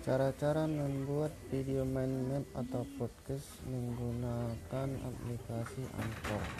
cara-cara membuat video mind map atau podcast menggunakan aplikasi anchor.